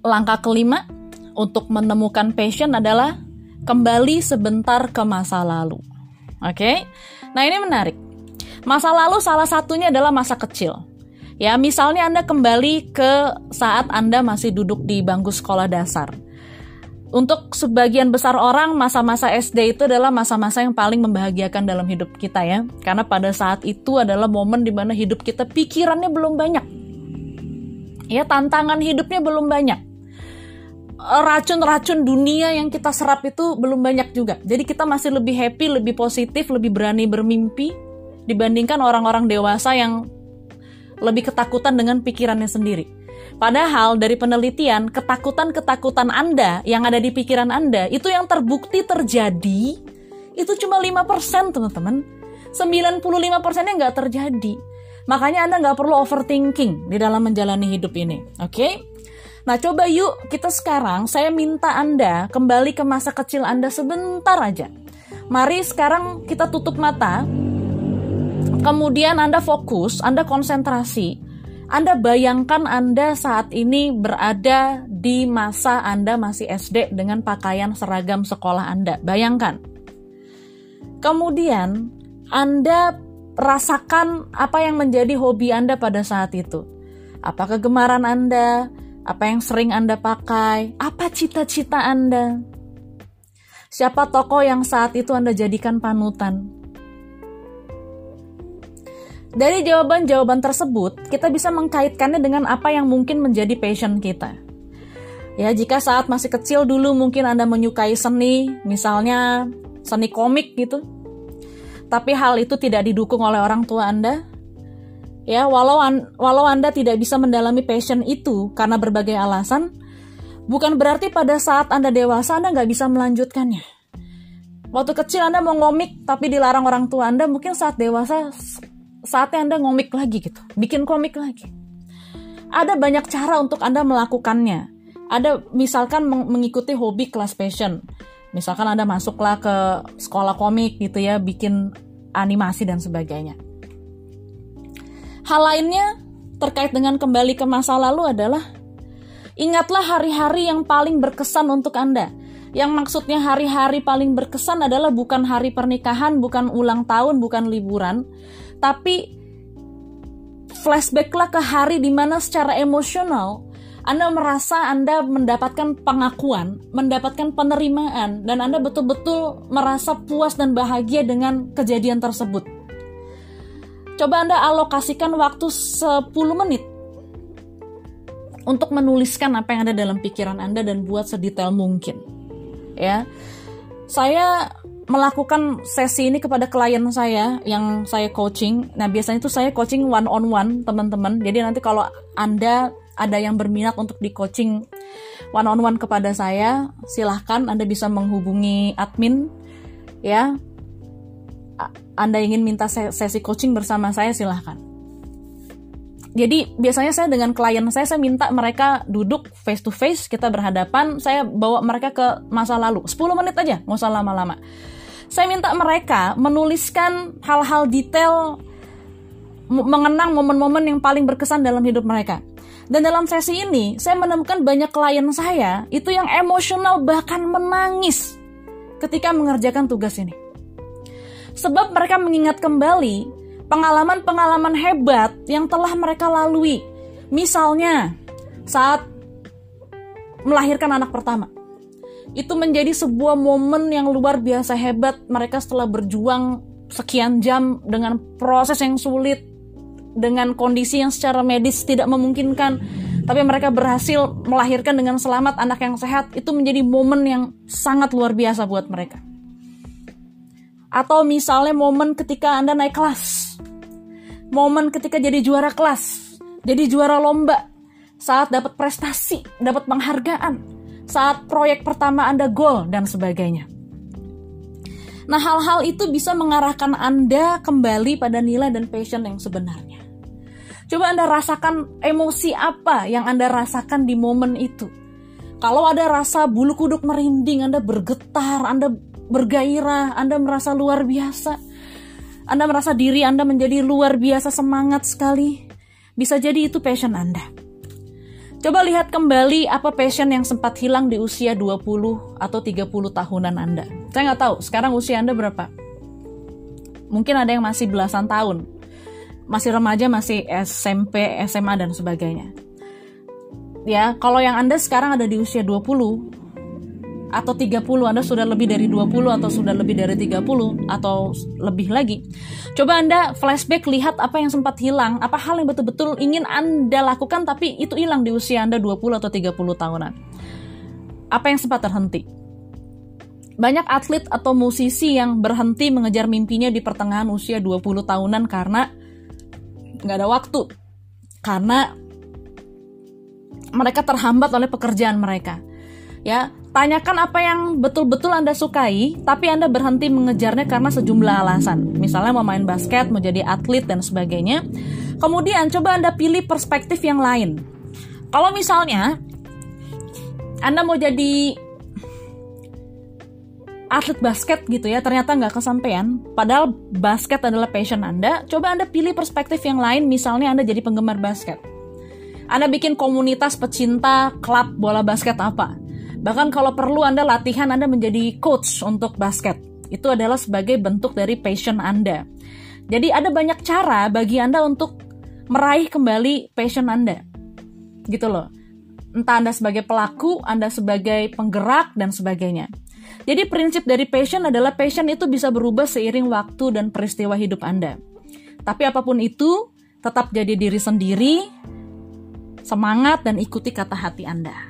langkah kelima untuk menemukan passion adalah kembali sebentar ke masa lalu. Oke, okay? nah ini menarik. Masa lalu salah satunya adalah masa kecil. Ya, misalnya Anda kembali ke saat Anda masih duduk di bangku sekolah dasar. Untuk sebagian besar orang, masa-masa SD itu adalah masa-masa yang paling membahagiakan dalam hidup kita ya. Karena pada saat itu adalah momen di mana hidup kita pikirannya belum banyak. Ya, tantangan hidupnya belum banyak. Racun-racun dunia yang kita serap itu belum banyak juga. Jadi kita masih lebih happy, lebih positif, lebih berani bermimpi dibandingkan orang-orang dewasa yang lebih ketakutan dengan pikirannya sendiri. Padahal dari penelitian, ketakutan-ketakutan Anda yang ada di pikiran Anda, itu yang terbukti terjadi, itu cuma 5% teman-teman. 95%-nya nggak terjadi. Makanya Anda nggak perlu overthinking di dalam menjalani hidup ini. Oke? Okay? Nah coba yuk kita sekarang, saya minta Anda kembali ke masa kecil Anda sebentar aja. Mari sekarang kita tutup mata, Kemudian Anda fokus, Anda konsentrasi. Anda bayangkan Anda saat ini berada di masa Anda masih SD dengan pakaian seragam sekolah Anda. Bayangkan. Kemudian Anda rasakan apa yang menjadi hobi Anda pada saat itu. Apa kegemaran Anda? Apa yang sering Anda pakai? Apa cita-cita Anda? Siapa tokoh yang saat itu Anda jadikan panutan? Dari jawaban-jawaban tersebut, kita bisa mengkaitkannya dengan apa yang mungkin menjadi passion kita. Ya, jika saat masih kecil dulu mungkin Anda menyukai seni, misalnya seni komik gitu. Tapi hal itu tidak didukung oleh orang tua Anda. Ya, walau an walau Anda tidak bisa mendalami passion itu karena berbagai alasan, bukan berarti pada saat Anda dewasa Anda nggak bisa melanjutkannya. Waktu kecil Anda mau ngomik tapi dilarang orang tua Anda, mungkin saat dewasa saatnya Anda ngomik lagi gitu, bikin komik lagi. Ada banyak cara untuk Anda melakukannya. Ada misalkan mengikuti hobi kelas passion. Misalkan Anda masuklah ke sekolah komik gitu ya, bikin animasi dan sebagainya. Hal lainnya terkait dengan kembali ke masa lalu adalah ingatlah hari-hari yang paling berkesan untuk Anda. Yang maksudnya hari-hari paling berkesan adalah bukan hari pernikahan, bukan ulang tahun, bukan liburan, tapi flashbacklah ke hari di mana secara emosional anda merasa Anda mendapatkan pengakuan, mendapatkan penerimaan, dan Anda betul-betul merasa puas dan bahagia dengan kejadian tersebut. Coba Anda alokasikan waktu 10 menit untuk menuliskan apa yang ada dalam pikiran Anda dan buat sedetail mungkin. Ya. Saya melakukan sesi ini kepada klien saya yang saya coaching. Nah, biasanya itu saya coaching one on one, teman-teman. Jadi nanti kalau Anda ada yang berminat untuk di coaching one on one kepada saya, silahkan Anda bisa menghubungi admin ya. Anda ingin minta sesi coaching bersama saya silahkan. Jadi biasanya saya dengan klien saya saya minta mereka duduk face to face, kita berhadapan, saya bawa mereka ke masa lalu. 10 menit aja, nggak usah lama-lama saya minta mereka menuliskan hal-hal detail mengenang momen-momen yang paling berkesan dalam hidup mereka. Dan dalam sesi ini, saya menemukan banyak klien saya itu yang emosional bahkan menangis ketika mengerjakan tugas ini. Sebab mereka mengingat kembali pengalaman-pengalaman hebat yang telah mereka lalui. Misalnya, saat melahirkan anak pertama. Itu menjadi sebuah momen yang luar biasa hebat. Mereka setelah berjuang sekian jam dengan proses yang sulit dengan kondisi yang secara medis tidak memungkinkan tapi mereka berhasil melahirkan dengan selamat anak yang sehat itu menjadi momen yang sangat luar biasa buat mereka atau misalnya momen ketika Anda naik kelas momen ketika jadi juara kelas jadi juara lomba saat dapat prestasi dapat penghargaan saat proyek pertama Anda goal dan sebagainya. Nah, hal-hal itu bisa mengarahkan Anda kembali pada nilai dan passion yang sebenarnya. Coba Anda rasakan emosi apa yang Anda rasakan di momen itu. Kalau ada rasa bulu kuduk merinding, Anda bergetar, Anda bergairah, Anda merasa luar biasa. Anda merasa diri Anda menjadi luar biasa semangat sekali. Bisa jadi itu passion Anda. Coba lihat kembali apa passion yang sempat hilang di usia 20 atau 30 tahunan Anda. Saya nggak tahu, sekarang usia Anda berapa? Mungkin ada yang masih belasan tahun. Masih remaja, masih SMP, SMA, dan sebagainya. Ya, kalau yang Anda sekarang ada di usia 20, atau 30 Anda sudah lebih dari 20 atau sudah lebih dari 30 atau lebih lagi. Coba Anda flashback lihat apa yang sempat hilang. Apa hal yang betul-betul ingin Anda lakukan tapi itu hilang di usia Anda 20 atau 30 tahunan? Apa yang sempat terhenti? Banyak atlet atau musisi yang berhenti mengejar mimpinya di pertengahan usia 20 tahunan karena nggak ada waktu. Karena mereka terhambat oleh pekerjaan mereka. Ya Tanyakan apa yang betul-betul Anda sukai, tapi Anda berhenti mengejarnya karena sejumlah alasan. Misalnya mau main basket, mau jadi atlet, dan sebagainya. Kemudian coba Anda pilih perspektif yang lain. Kalau misalnya Anda mau jadi atlet basket gitu ya, ternyata nggak kesampaian, padahal basket adalah passion Anda, coba Anda pilih perspektif yang lain, misalnya Anda jadi penggemar basket. Anda bikin komunitas pecinta klub bola basket apa? Bahkan kalau perlu Anda latihan Anda menjadi coach untuk basket. Itu adalah sebagai bentuk dari passion Anda. Jadi ada banyak cara bagi Anda untuk meraih kembali passion Anda. Gitu loh. Entah Anda sebagai pelaku, Anda sebagai penggerak, dan sebagainya. Jadi prinsip dari passion adalah passion itu bisa berubah seiring waktu dan peristiwa hidup Anda. Tapi apa pun itu, tetap jadi diri sendiri, semangat dan ikuti kata hati Anda.